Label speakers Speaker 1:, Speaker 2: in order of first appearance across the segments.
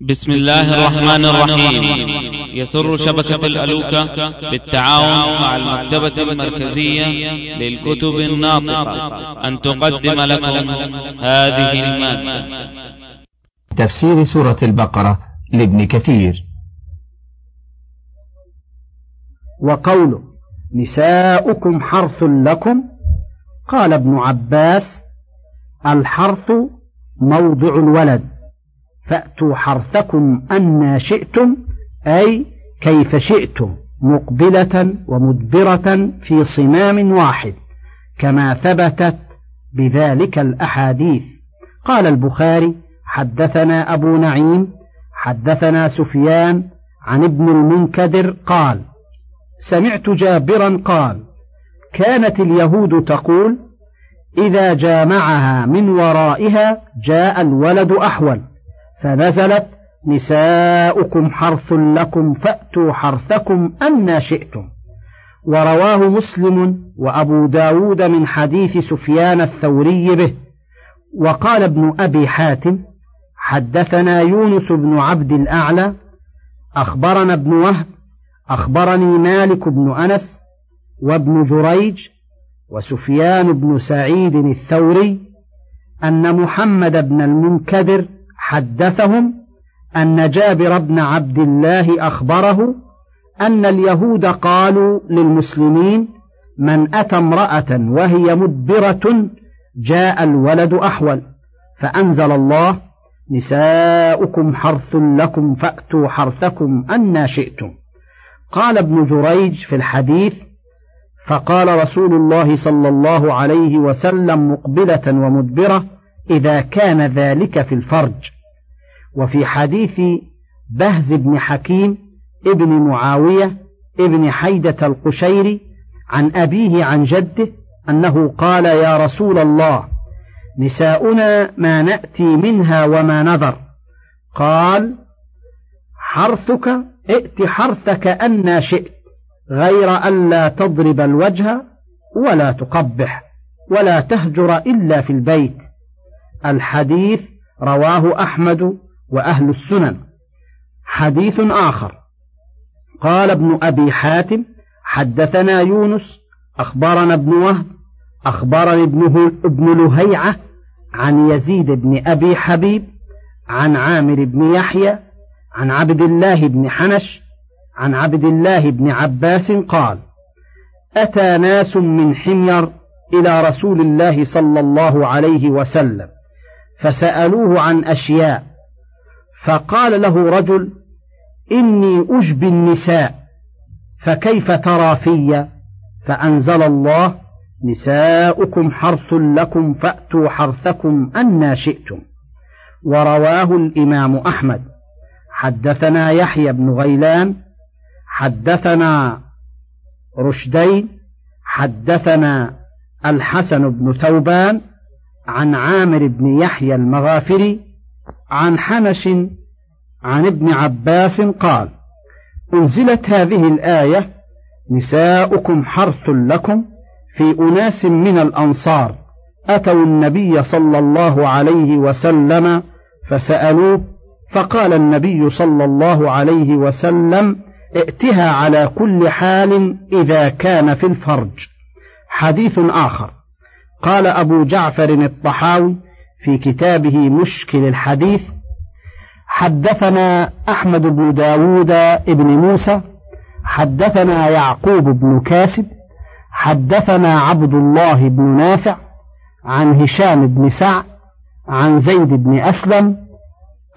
Speaker 1: بسم الله الرحمن الرحيم. يسر شبكة الألوكة بالتعاون مع المكتبة المركزية للكتب الناطقة. أن تقدم لكم هذه المادة.
Speaker 2: تفسير سورة البقرة لابن كثير.
Speaker 3: وقوله نساؤكم حرث لكم؟ قال ابن عباس الحرث موضع الولد. فأتوا حرثكم أنا شئتم أي كيف شئتم مقبلة ومدبرة في صمام واحد كما ثبتت بذلك الأحاديث. قال البخاري حدثنا أبو نعيم حدثنا سفيان عن ابن المنكدر قال سمعت جابرا قال كانت اليهود تقول إذا جامعها من ورائها جاء الولد أحول فنزلت نساؤكم حرث لكم فأتوا حرثكم أنا شئتم. ورواه مسلم وأبو داود من حديث سفيان الثوري به. وقال ابن أبي حاتم حدثنا يونس بن عبد الأعلى أخبرنا ابن وهب أخبرني مالك بن أنس وابن جريج وسفيان بن سعيد الثوري أن محمد بن المنكدر حدثهم أن جابر بن عبد الله أخبره أن اليهود قالوا للمسلمين من أتى امرأة وهي مدبرة جاء الولد أحول فأنزل الله نساؤكم حرث لكم فأتوا حرثكم أنا شئتم. قال ابن جريج في الحديث فقال رسول الله صلى الله عليه وسلم مقبلة ومدبرة إذا كان ذلك في الفرج. وفي حديث بهز بن حكيم ابن معاوية ابن حيدة القشيري عن أبيه عن جده أنه قال يا رسول الله نساؤنا ما نأتي منها وما نذر. قال حرثك ائت حرثك أنا شئت غير ألا تضرب الوجه ولا تقبح ولا تهجر إلا في البيت. الحديث رواه أحمد وأهل السنن. حديث آخر. قال ابن أبي حاتم حدثنا يونس أخبرنا ابن وهب أخبرني ابنه ابن لهيعة عن يزيد بن أبي حبيب عن عامر بن يحيى عن عبد الله بن حنش عن عبد الله بن عباس قال أتى ناس من حمير إلى رسول الله صلى الله عليه وسلم. فسألوه عن أشياء فقال له رجل إني أجبي النساء فكيف ترى في؟ فأنزل الله نساؤكم حرث لكم فأتوا حرثكم أنا شئتم. ورواه الإمام أحمد. حدثنا يحيى بن غيلان حدثنا رشدين حدثنا الحسن بن ثوبان عن عامر بن يحيى المغافري عن حنش عن ابن عباس قال أنزلت هذه الآية نساؤكم حرث لكم في أناس من الأنصار أتوا النبي صلى الله عليه وسلم فسألوه فقال النبي صلى الله عليه وسلم ائتها على كل حال إذا كان في الفرج. حديث آخر. قال أبو جعفر الطحاوي في كتابه مشكل الحديث حدثنا أحمد بن داود بن موسى حدثنا يعقوب بن كاسب حدثنا عبد الله بن نافع عن هشام بن سعد عن زيد بن أسلم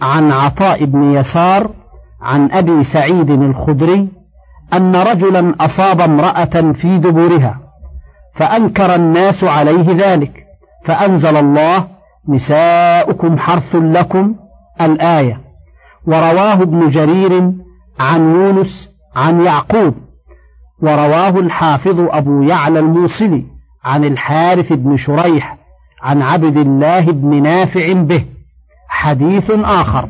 Speaker 3: عن عطاء بن يسار عن أبي سعيد الخدري أن رجلا أصاب امرأة في دبرها. فأنكر الناس عليه ذلك. فأنزل الله نساؤكم حرث لكم الآية ورواه ابن جرير عن يونس عن يعقوب. ورواه الحافظ أبو يعلى الموصلي عن الحارث بن شريح عن عبد الله بن نافع به. حديث آخر.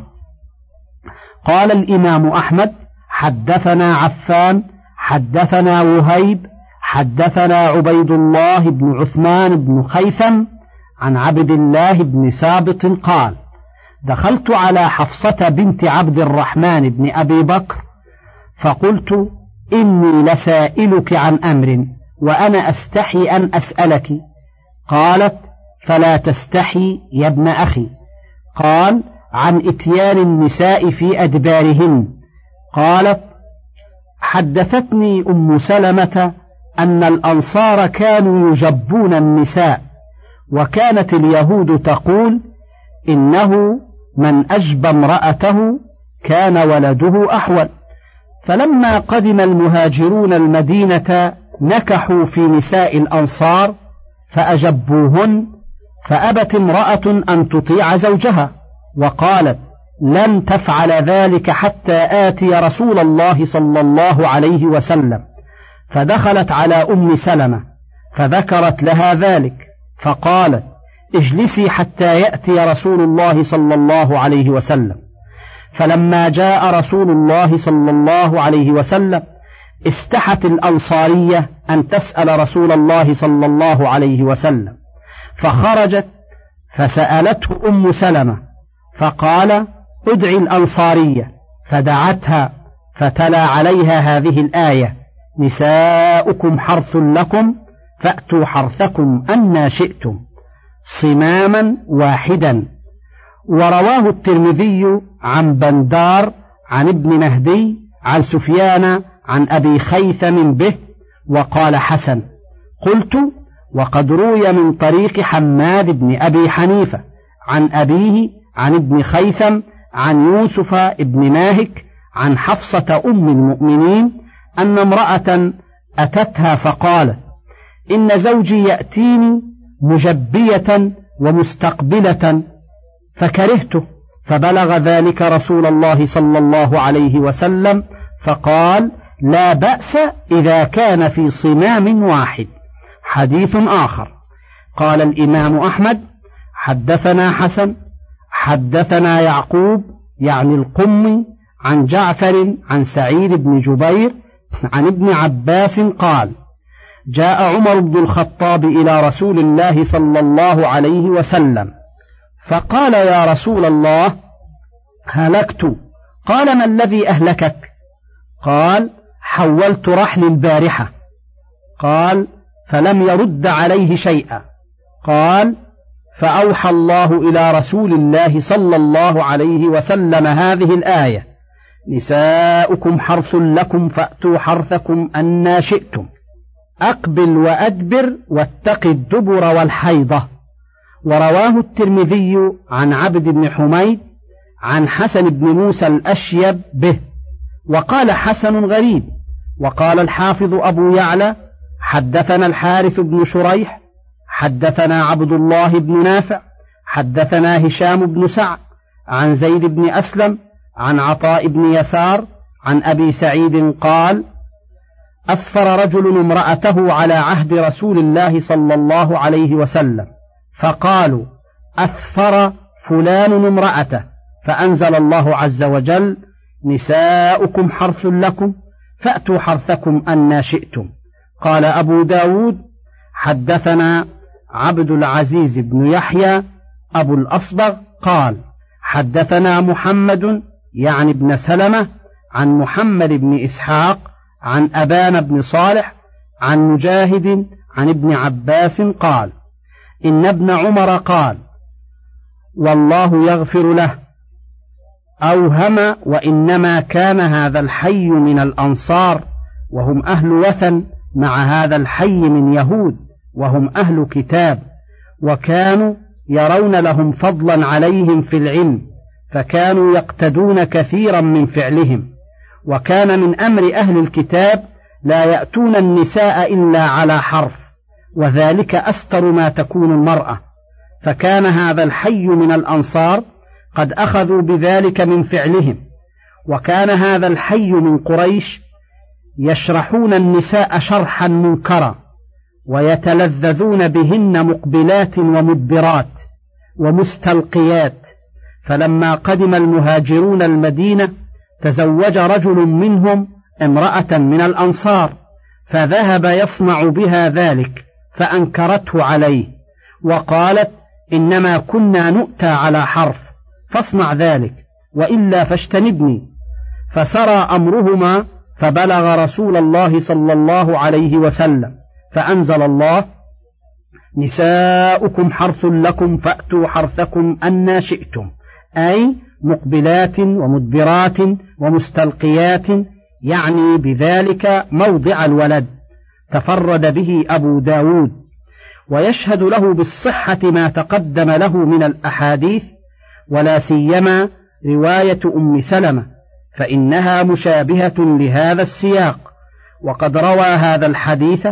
Speaker 3: قال الإمام أحمد حدثنا عفان حدثنا وهيب حدثنا عبيد الله بن عثمان بن خيثم عن عبد الله بن سابط قال دخلت على حفصة بنت عبد الرحمن بن أبي بكر فقلت إني لسائلك عن أمر وأنا أستحي أن أسألك. قالت فلا تستحي يا ابن أخي. قال عن إتيان النساء في أدبارهن. قالت حدثتني أم سلمة أن الأنصار كانوا يجبون النساء وكانت اليهود تقول إنه من أجبى امرأته كان ولده أحول. فلما قدم المهاجرون المدينة نكحوا في نساء الأنصار فأجبوهن فأبت امرأة أن تطيع زوجها وقالت لن تفعل ذلك حتى آتي رسول الله صلى الله عليه وسلم. فدخلت على أم سلمة فذكرت لها ذلك فقالت اجلسي حتى يأتي رسول الله صلى الله عليه وسلم. فلما جاء رسول الله صلى الله عليه وسلم استحت الأنصارية أن تسأل رسول الله صلى الله عليه وسلم. فخرجت فسألته أم سلمة فقال ادعي الأنصارية. فدعتها فتلا عليها هذه الآية. نساؤكم حرث لكم فأتوا حرثكم أنا شئتم. صماما واحدا. ورواه الترمذي عن بندار عن ابن مهدي عن سفيان عن أبي خيثم به وقال حسن قلت وقد روي من طريق حماد بن أبي حنيفة عن أبيه عن ابن خيثم عن يوسف بن ماهك عن حفصة أم المؤمنين أن امرأة أتتها فقالت إن زوجي يأتيني مجبية ومستقبلة فكرهته فبلغ ذلك رسول الله صلى الله عليه وسلم فقال لا بأس إذا كان في صمام واحد. حديث آخر. قال الإمام أحمد حدثنا حسن حدثنا يعقوب يعني القمي عن جعفر عن سعيد بن جبير عن ابن عباس قال جاء عمر بن الخطاب إلى رسول الله صلى الله عليه وسلم فقال يا رسول الله هلكت قال ما الذي أهلكك؟ قال حولت رحل البارحة. قال فلم يرد عليه شيئا. قال فأوحى الله إلى رسول الله صلى الله عليه وسلم هذه الآية. نساؤكم حرث لكم فأتوا حرثكم أنا شئتم. أقبل وأدبر واتق الدبر والحيضة. ورواه الترمذي عن عبد بن حميد عن حسن بن موسى الأشيب به. وقال حسن غريب. وقال الحافظ أبو يعلى حدثنا الحارث بن شريح حدثنا عبد الله بن نافع حدثنا هشام بن سعد عن زيد بن أسلم عن عطاء بن يسار عن أبي سعيد قال أثفر رجل امرأته على عهد رسول الله صلى الله عليه وسلم فقالوا أثفر فلان امرأته فأنزل الله عز وجل نساؤكم حرث لكم فأتوا حرثكم أنا شئتم. قال أبو داود حدثنا عبد العزيز بن يحيى أبو الأصبغ قال حدثنا محمد يعني ابن سلمة عن محمد بن إسحاق عن أبان بن صالح عن مجاهد عن ابن عباس قال إن ابن عمر قال والله يغفر له أوهم وإنما كان هذا الحي من الأنصار وهم أهل وثن مع هذا الحي من يهود وهم أهل كتاب وكانوا يرون لهم فضلا عليهم في العلم. فكانوا يقتدون كثيرا من فعلهم وكان من أمر أهل الكتاب لا يأتون النساء إلا على حرف وذلك أستر ما تكون المرأة فكان هذا الحي من الأنصار قد أخذوا بذلك من فعلهم وكان هذا الحي من قريش يشرحون النساء شرحا منكرا ويتلذذون بهن مقبلات ومدبرات ومستلقيات فلما قدم المهاجرون المدينة تزوج رجل منهم امرأة من الأنصار فذهب يصنع بها ذلك فأنكرته عليه وقالت إنما كنا نؤتى على حرف فاصنع ذلك وإلا فاجتنبني. فسرى أمرهما فبلغ رسول الله صلى الله عليه وسلم فأنزل الله نساؤكم حرث لكم فأتوا حرثكم أنا شئتم. أي مقبلات ومدبرات ومستلقيات يعني بذلك موضع الولد تفرد به أبو داود. ويشهد له بالصحة ما تقدم له من الأحاديث ولا سيما رواية أم سلمة فإنها مشابهة لهذا السياق. وقد روى هذا الحديث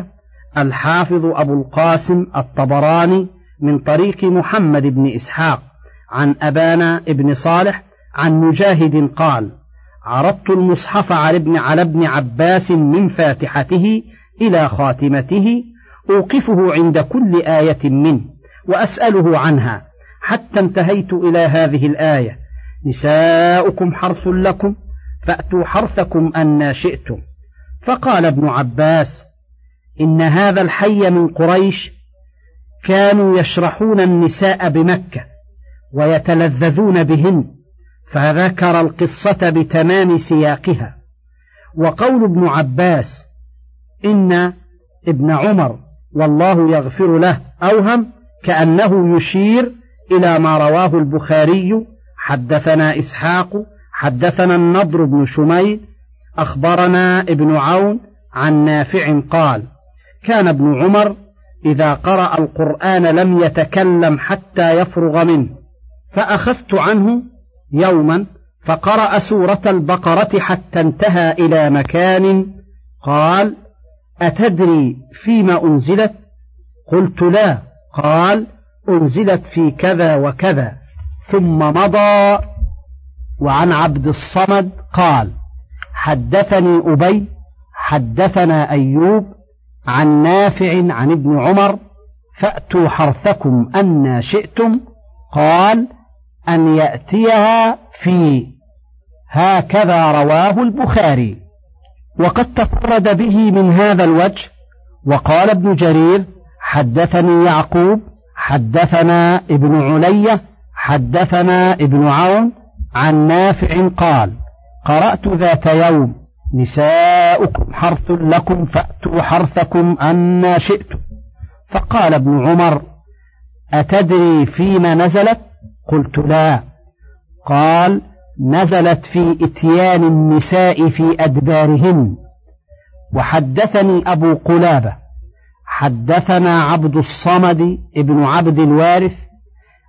Speaker 3: الحافظ أبو القاسم الطبراني من طريق محمد بن إسحاق. عن أبانا بن صالح عن مجاهد قال عرضت المصحف على ابن على ابن عباس من فاتحته إلى خاتمته أوقفه عند كل آية منه وأسأله عنها حتى انتهيت إلى هذه الآية نساؤكم حرث لكم فأتوا حرثكم أنا شئتم فقال ابن عباس إن هذا الحي من قريش كانوا يشرحون النساء بمكة ويتلذذون بهن فذكر القصة بتمام سياقها. وقول ابن عباس إن ابن عمر والله يغفر له أوهم كأنه يشير إلى ما رواه البخاري حدثنا إسحاق حدثنا النضر بن شميل أخبرنا ابن عون عن نافع قال كان ابن عمر إذا قرأ القرآن لم يتكلم حتى يفرغ منه. فأخذت عنه يوما فقرأ سورة البقرة حتى انتهى إلى مكان قال أتدري فيما أنزلت؟ قلت لا. قال أنزلت في كذا وكذا. ثم مضى وعن عبد الصمد قال حدثني أبي حدثنا أيوب عن نافع عن ابن عمر فأتوا حرثكم أن شئتم؟ قال أن يأتيها في هكذا رواه البخاري. وقد تفرد به من هذا الوجه وقال ابن جرير حدثني يعقوب حدثنا ابن علية حدثنا ابن عون عن نافع قال قرأت ذات يوم نساؤكم حرث لكم فأتوا حرثكم أنا شئتم. فقال ابن عمر أتدري فيما نزلت؟ قلت لا. قال نزلت في إتيان النساء في أدبارهن. وحدثني أبو قلابة. حدثنا عبد الصمد ابن عبد الوارث.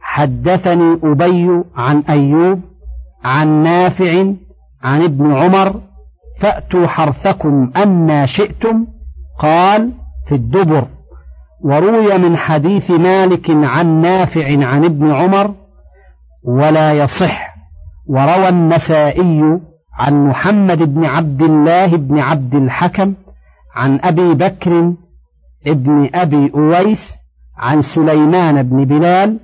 Speaker 3: حدثني أبي عن أيوب عن نافع عن ابن عمر. فأتوا حرثكم أنا شئتم. قال في الدبر. وروي من حديث مالك عن نافع عن ابن عمر. ولا يصح. وروى النسائي عن محمد بن عبد الله بن عبد الحكم عن أبي بكر ابن أبي أويس عن سليمان بن بلال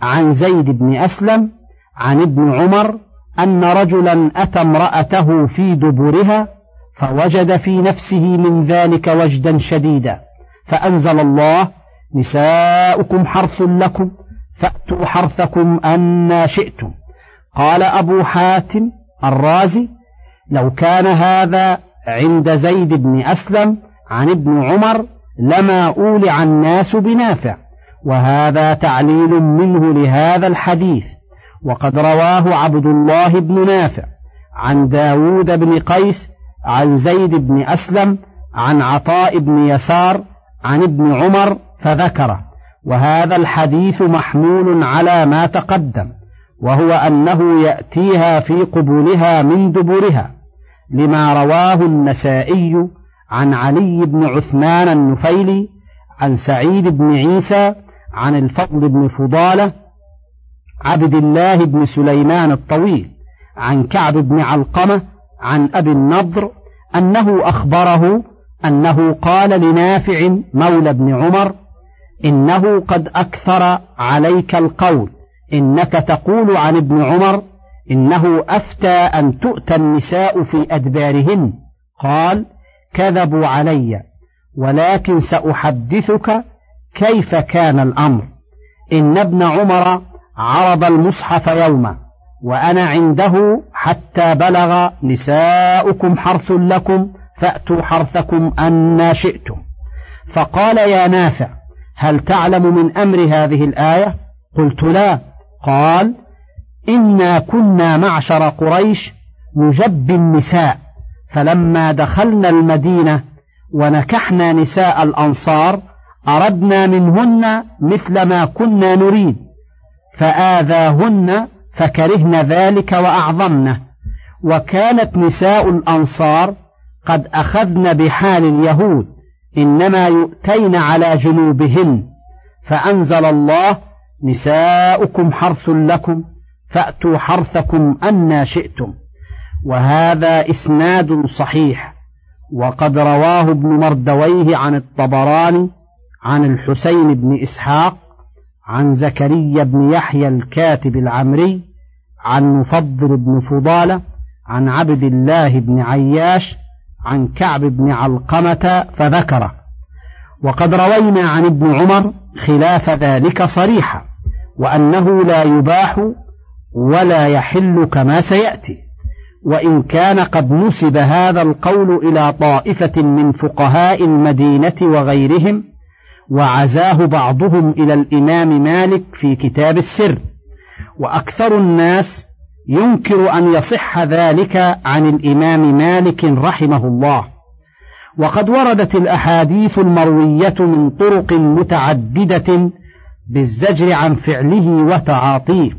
Speaker 3: عن زيد بن أسلم عن ابن عمر أن رجلا أتى امرأته في دبرها فوجد في نفسه من ذلك وجدا شديدا. فأنزل الله نساؤكم حرث لكم فأتوا حرثكم أنا شئتم. قال أبو حاتم الرازي لو كان هذا عند زيد بن أسلم عن ابن عمر لما أولع الناس بنافع وهذا تعليل منه لهذا الحديث. وقد رواه عبد الله بن نافع عن داود بن قيس عن زيد بن أسلم عن عطاء بن يسار عن ابن عمر فذكره. وهذا الحديث محمول على ما تقدم وهو أنه يأتيها في قبولها من دبرها لما رواه النسائي عن علي بن عثمان النفيلي عن سعيد بن عيسى عن الفضل بن فضالة عبد الله بن سليمان الطويل عن كعب بن علقمة عن أبي النضر أنه أخبره أنه قال لنافع مولى بن عمر إنه قد أكثر عليك القول. إنك تقول عن ابن عمر إنه أفتى أن تؤتى النساء في أدبارهن. قال كذبوا علي ولكن سأحدثك كيف كان الأمر. إن ابن عمر عرض المصحف يوما وأنا عنده حتى بلغ نساؤكم حرث لكم فأتوا حرثكم أنا شئتم. فقال يا نافع هل تعلم من أمر هذه الآية؟ قلت لا. قال إنا كنا معشر قريش نجب النساء فلما دخلنا المدينة ونكحنا نساء الأنصار أردنا منهن مثل ما كنا نريد فآذاهن فكرهن ذلك وأعظمنه. وكانت نساء الأنصار قد أخذن بحال اليهود إنما يؤتين على جنوبهن فأنزل الله نساؤكم حرث لكم فأتوا حرثكم أنا شئتم. وهذا إسناد صحيح وقد رواه ابن مردويه عن الطبراني عن الحسين بن إسحاق عن زكريا بن يحيى الكاتب العمري عن مفضل بن فضالة عن عبد الله بن عياش عن كعب بن علقمة فذكره. وقد روينا عن ابن عمر خلاف ذلك صريحا وأنه لا يباح ولا يحل كما سيأتي. وإن كان قد نسب هذا القول إلى طائفة من فقهاء المدينة وغيرهم وعزاه بعضهم إلى الإمام مالك في كتاب السر. وأكثر الناس ينكر أن يصح ذلك عن الإمام مالك رحمه الله. وقد وردت الأحاديث المروية من طرق متعددة بالزجر عن فعله وتعاطيه.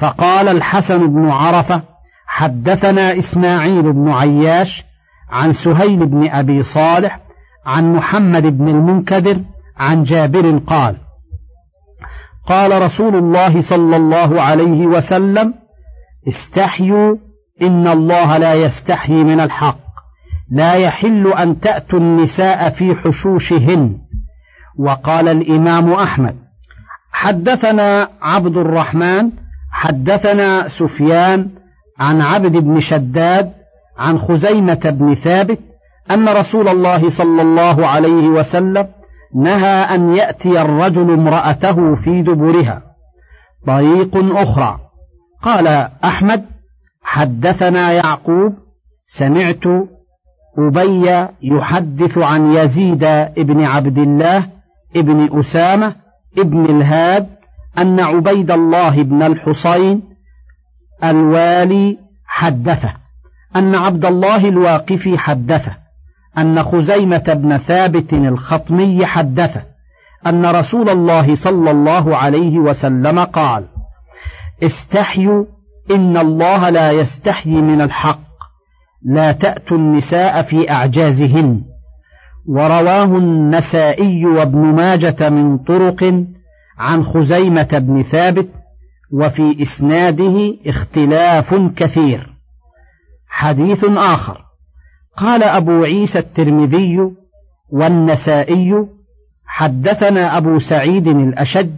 Speaker 3: فقال الحسن بن عرفة حدثنا إسماعيل بن عياش عن سهيل بن أبي صالح عن محمد بن المنكدر عن جابر قال قال رسول الله صلى الله عليه وسلم استحيوا إن الله لا يستحيي من الحق. لا يحل أن تأتوا النساء في حشوشهن. وقال الإمام أحمد حدثنا عبد الرحمن حدثنا سفيان عن عبد بن شداد عن خزيمة بن ثابت أن رسول الله صلى الله عليه وسلم نهى أن يأتي الرجل امرأته في دبرها. طريق أخرى. قال أحمد حدثنا يعقوب سمعت أبي يحدث عن يزيد ابن عبد الله ابن أسامة ابن الهاد أن عبيد الله بن الحصين الوالي حدثه أن عبد الله الواقفي حدثه أن خزيمة بن ثابت الخطمي حدثه أن رسول الله صلى الله عليه وسلم قال استحيوا إن الله لا يستحيي من الحق. لا تأتوا النساء في أعجازهن. ورواه النسائي وابن ماجة من طرق عن خزيمة بن ثابت وفي إسناده اختلاف كثير. حديث آخر. قال أبو عيسى الترمذي والنسائي حدثنا أبو سعيد الأشج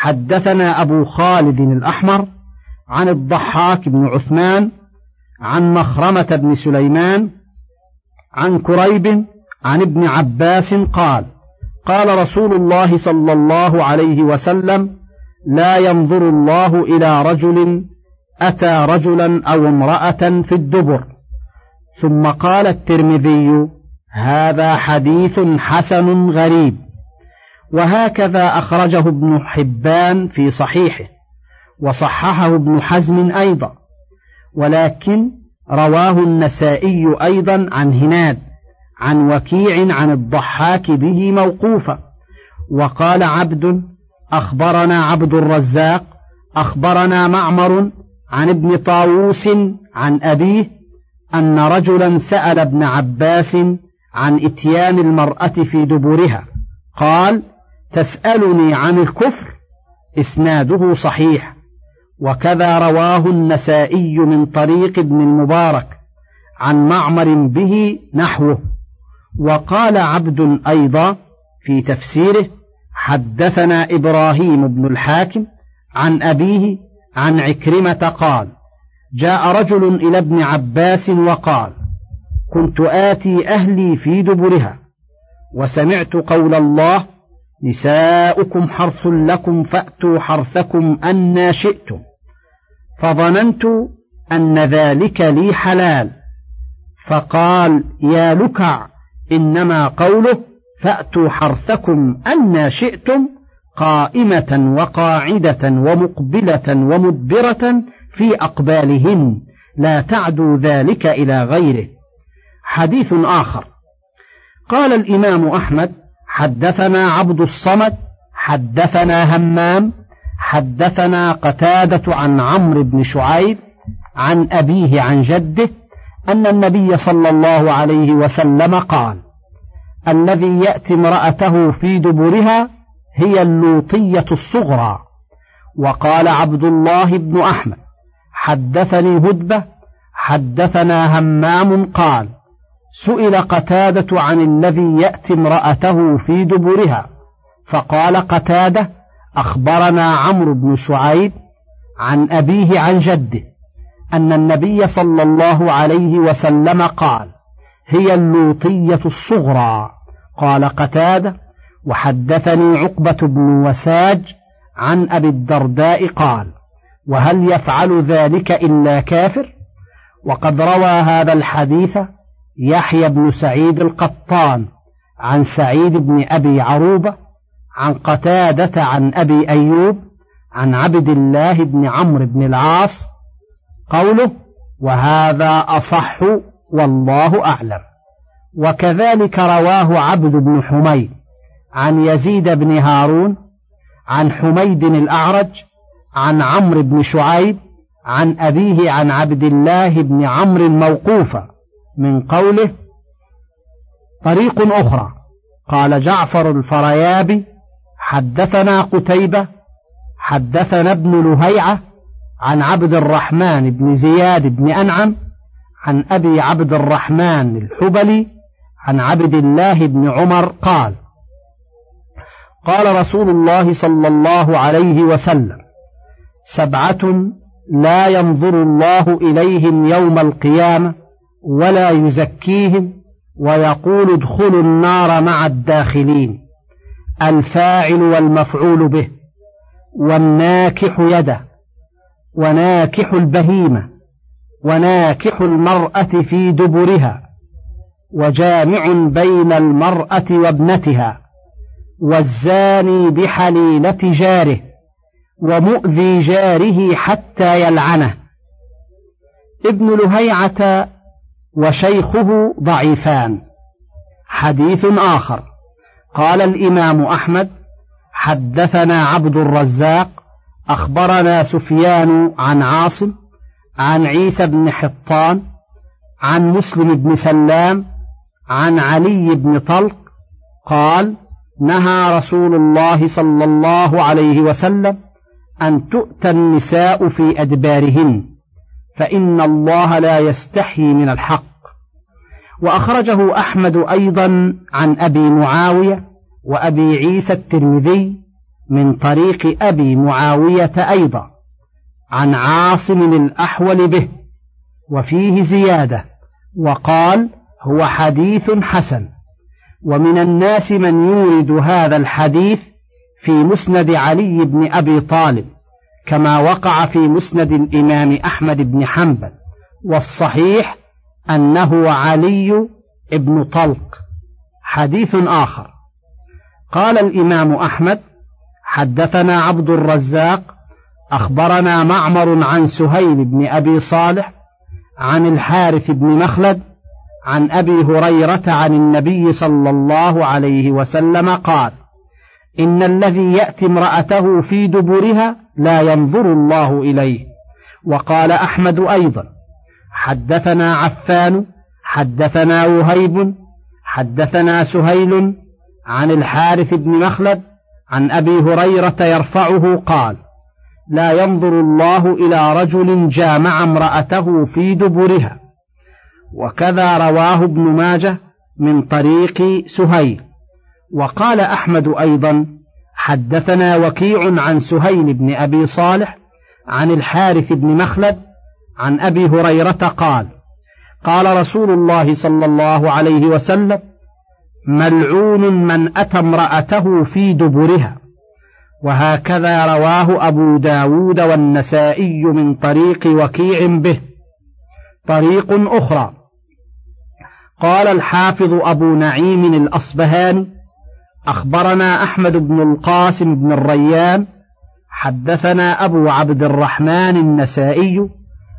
Speaker 3: حدثنا أبو خالد الأحمر عن الضحاك بن عثمان عن مخرمة بن سليمان عن كريب عن ابن عباس قال قال رسول الله صلى الله عليه وسلم لا ينظر الله إلى رجل أتى رجلا أو امرأة في الدبر. ثم قال الترمذي هذا حديث حسن غريب. وهكذا أخرجه ابن حبان في صحيحه وصححه ابن حزم أيضا ولكن رواه النسائي أيضا عن هناد عن وكيع عن الضحاك به موقوفا وقال عبد أخبرنا عبد الرزاق أخبرنا معمر عن ابن طاووس عن أبيه أن رجلا سأل ابن عباس عن إتيان المرأة في دبرها قال تسألني عن الكفر إسناده صحيح وكذا رواه النسائي من طريق ابن المبارك عن معمر به نحوه وقال عبد أيضا في تفسيره حدثنا إبراهيم بن الحاكم عن أبيه عن عكرمة قال جاء رجل إلى ابن عباس وقال كنت آتي أهلي في دبرها وسمعت قول الله نساؤكم حرث لكم فأتوا حرثكم أنا شئتم فظننت أن ذلك لي حلال فقال يا لكع إنما قوله فأتوا حرثكم أن شئتم قائمة وقاعدة ومقبلة ومدبرة في أقبالهن لا تعدوا ذلك إلى غيره. حديث آخر. قال الإمام أحمد حدثنا عبد الصمد حدثنا همام حدثنا قتادة عن عمرو بن شعيب عن أبيه عن جده أن النبي صلى الله عليه وسلم قال الذي يأتي امرأته في دبرها هي اللوطية الصغرى. وقال عبد الله بن أحمد حدثني هدبة حدثنا همام قال سئل قتادة عن الذي يأتي امرأته في دبرها فقال قتادة أخبرنا عمرو بن شعيب عن أبيه عن جده أن النبي صلى الله عليه وسلم قال هي اللوطية الصغرى. قال قتادة وحدثني عقبة بن وساج عن أبي الدرداء قال وهل يفعل ذلك إلا كافر؟ وقد روى هذا الحديث يحيى بن سعيد القطان عن سعيد بن أبي عروبة عن قتادة عن أبي أيوب عن عبد الله بن عمرو بن العاص قوله وهذا أصح والله أعلم. وكذلك رواه عبد بن حميد عن يزيد بن هارون عن حميد الأعرج عن عمرو بن شعيب عن أبيه عن عبد الله بن عمرو موقوفا من قوله طريق أخرى. قال جعفر الفريابي حدثنا قتيبة حدثنا ابن لهيعة عن عبد الرحمن بن زياد بن أنعم عن أبي عبد الرحمن الحبلي عن عبد الله بن عمر قال قال رسول الله صلى الله عليه وسلم سبعة لا ينظر الله إليهم يوم القيامة ولا يزكيهم ويقول ادخلوا النار مع الداخلين الفاعل والمفعول به والناكح يده وناكح البهيمة وناكح المرأة في دبرها وجامع بين المرأة وابنتها والزاني بحليلة جاره ومؤذي جاره حتى يلعنه. ابن لهيعة وشيخه ضعيفان. حديث آخر. قال الإمام أحمد حدثنا عبد الرزاق أخبرنا سفيان عن عاصم عن عيسى بن حطان عن مسلم بن سلام عن علي بن طلق قال نهى رسول الله صلى الله عليه وسلم أن تؤتى النساء في أدبارهن. فإن الله لا يستحي من الحق. وأخرجه أحمد أيضا عن أبي معاوية وأبي عيسى الترمذي من طريق أبي معاوية أيضا عن عاصم الأحول به وفيه زيادة وقال هو حديث حسن. ومن الناس من يورد هذا الحديث في مسند علي بن أبي طالب. كما وقع في مسند الإمام أحمد بن حنبل والصحيح أنه علي بن طلق. حديث آخر. قال الإمام أحمد حدثنا عبد الرزاق أخبرنا معمر عن سهيل بن أبي صالح عن الحارث بن مخلد عن أبي هريرة عن النبي صلى الله عليه وسلم قال إن الذي يأتي امرأته في دبرها لا ينظر الله إليه. وقال أحمد أيضا حدثنا عفان حدثنا وهيب حدثنا سهيل عن الحارث بن مخلد عن أبي هريرة يرفعه قال لا ينظر الله إلى رجل جامع امرأته في دبرها. وكذا رواه ابن ماجه من طريق سهيل. وقال أحمد أيضا حدثنا وكيع عن سهيل بن أبي صالح عن الحارث بن مخلد عن أبي هريرة قال قال رسول الله صلى الله عليه وسلم ملعون من أتى امرأته في دبرها. وهكذا رواه أبو داود والنسائي من طريق وكيع به. طريق أخرى. قال الحافظ أبو نعيم الأصبهاني أخبرنا أحمد بن القاسم بن الريان حدثنا أبو عبد الرحمن النسائي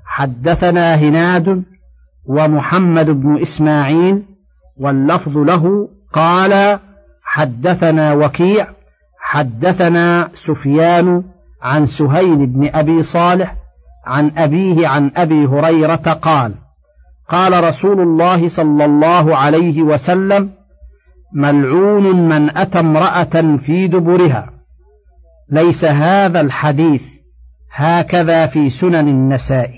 Speaker 3: حدثنا هناد ومحمد بن إسماعيل واللفظ له قال حدثنا وكيع حدثنا سفيان عن سهيل بن أبي صالح عن أبيه عن أبي هريرة قال قال رسول الله صلى الله عليه وسلم ملعون من أتى امرأة في دبرها. ليس هذا الحديث هكذا في سنن النساء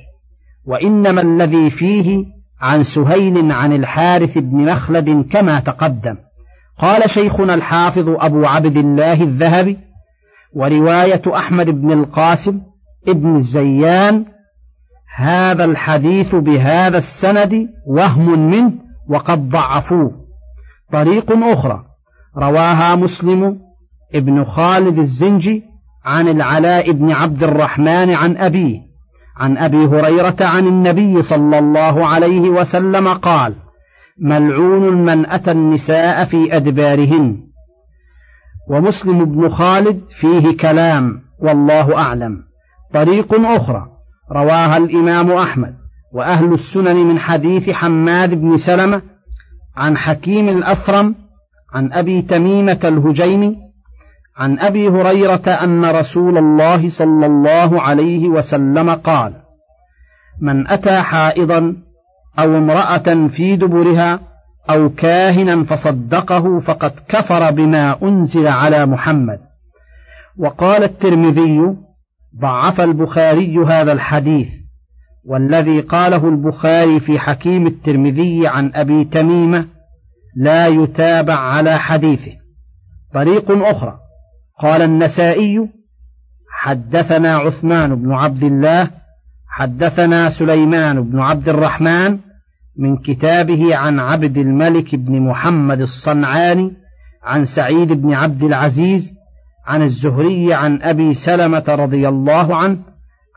Speaker 3: وإنما الذي فيه عن سهيل عن الحارث بن مخلد كما تقدم. قال شيخنا الحافظ أبو عبد الله الذهبي ورواية أحمد بن القاسم ابن الزيان هذا الحديث بهذا السند وهم منه وقد ضعفوه. طريق أخرى. رواها مسلم ابن خالد الزنجي عن العلاء بن عبد الرحمن عن أبيه. عن أبي هريرة عن النبي صلى الله عليه وسلم قال ملعون من أتى النساء في أدبارهن. ومسلم بن خالد فيه كلام والله أعلم. طريق أخرى. رواها الإمام أحمد. وأهل السنن من حديث حماد بن سلمة عن حكيم الأفرم عن أبي تميمة الهجيمي عن أبي هريرة أن رسول الله صلى الله عليه وسلم قال من أتى حائضا أو امرأة في دبرها أو كاهنا فصدقه فقد كفر بما أنزل على محمد. وقال الترمذي ضعف البخاري هذا الحديث. والذي قاله البخاري في حكيم الترمذي عن أبي تميمة لا يتابع على حديثه. طريق أخرى. قال النسائي حدثنا عثمان بن عبد الله حدثنا سليمان بن عبد الرحمن من كتابه عن عبد الملك بن محمد الصنعاني عن سعيد بن عبد العزيز عن الزهري عن أبي سلمة رضي الله عنه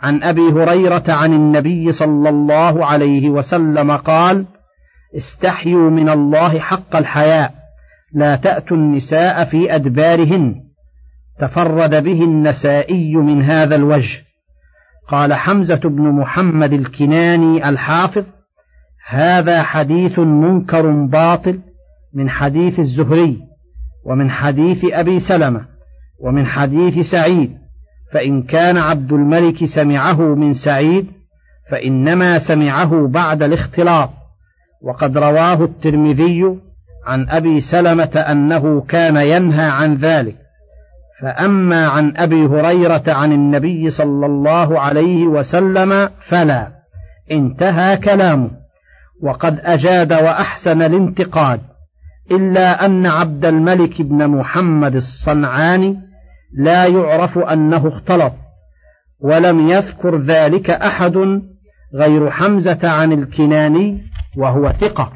Speaker 3: عن أبي هريرة عن النبي صلى الله عليه وسلم قال استحيوا من الله حق الحياء لا تأتوا النساء في أدبارهن تفرد به النسائي من هذا الوجه. قال حمزة بن محمد الكناني الحافظ هذا حديث منكر باطل من حديث الزهري ومن حديث أبي سلمة ومن حديث سعيد. فإن كان عبد الملك سمعه من سعيد فإنما سمعه بعد الاختلاط. وقد رواه الترمذي عن أبي سلمة أنه كان ينهى عن ذلك. فأما عن أبي هريرة عن النبي صلى الله عليه وسلم فلا انتهى كلامه. وقد أجاد وأحسن الانتقاد إلا أن عبد الملك بن محمد الصنعاني لا يعرف أنه اختلط ولم يذكر ذلك أحد غير حمزة عن الكناني وهو ثقة.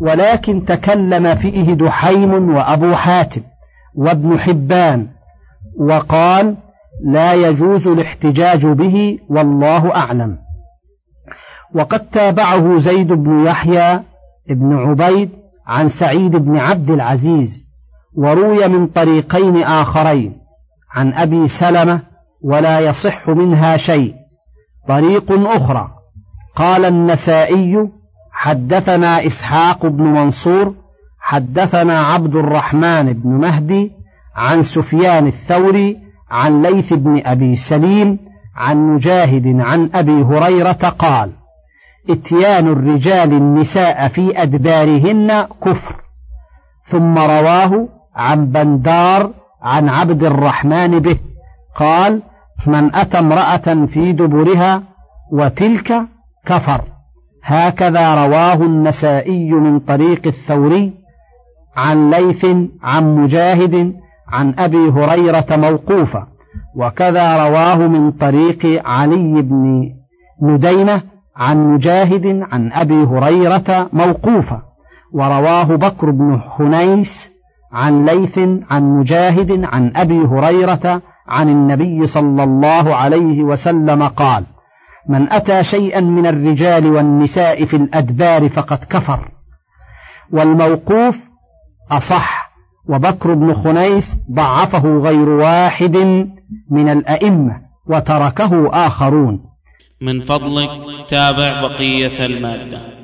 Speaker 3: ولكن تكلم فيه دحيم وأبو حاتم وابن حبان وقال لا يجوز الاحتجاج به والله أعلم. وقد تابعه زيد بن يحيى بن عبيد عن سعيد بن عبد العزيز وروي من طريقين آخرين. عن أبي سلمة ولا يصح منها شيء. طريق أخرى. قال النسائي حدثنا إسحاق بن منصور حدثنا عبد الرحمن بن مهدي عن سفيان الثوري عن ليث بن أبي سليم عن مجاهد عن أبي هريرة قال إتيان الرجال النساء في أدبارهن كفر. ثم رواه عن بندار عن عبد الرحمن به. قال من أتى امرأة في دبرها وتلك كفر. هكذا رواه النسائي من طريق الثوري عن ليث عن مجاهد عن أبي هريرة موقوفا وكذا رواه من طريق علي بن ندينة عن مجاهد عن أبي هريرة موقوفا ورواه بكر بن حنيس عن ليث عن مجاهد عن أبي هريرة عن النبي صلى الله عليه وسلم قال من أتى شيئا من الرجال والنساء في الأدبار فقد كفر. والموقوف أصح وبكر بن خنيس ضعفه غير واحد من الأئمة وتركه آخرون.
Speaker 1: من فضلك تابع بقية المادة.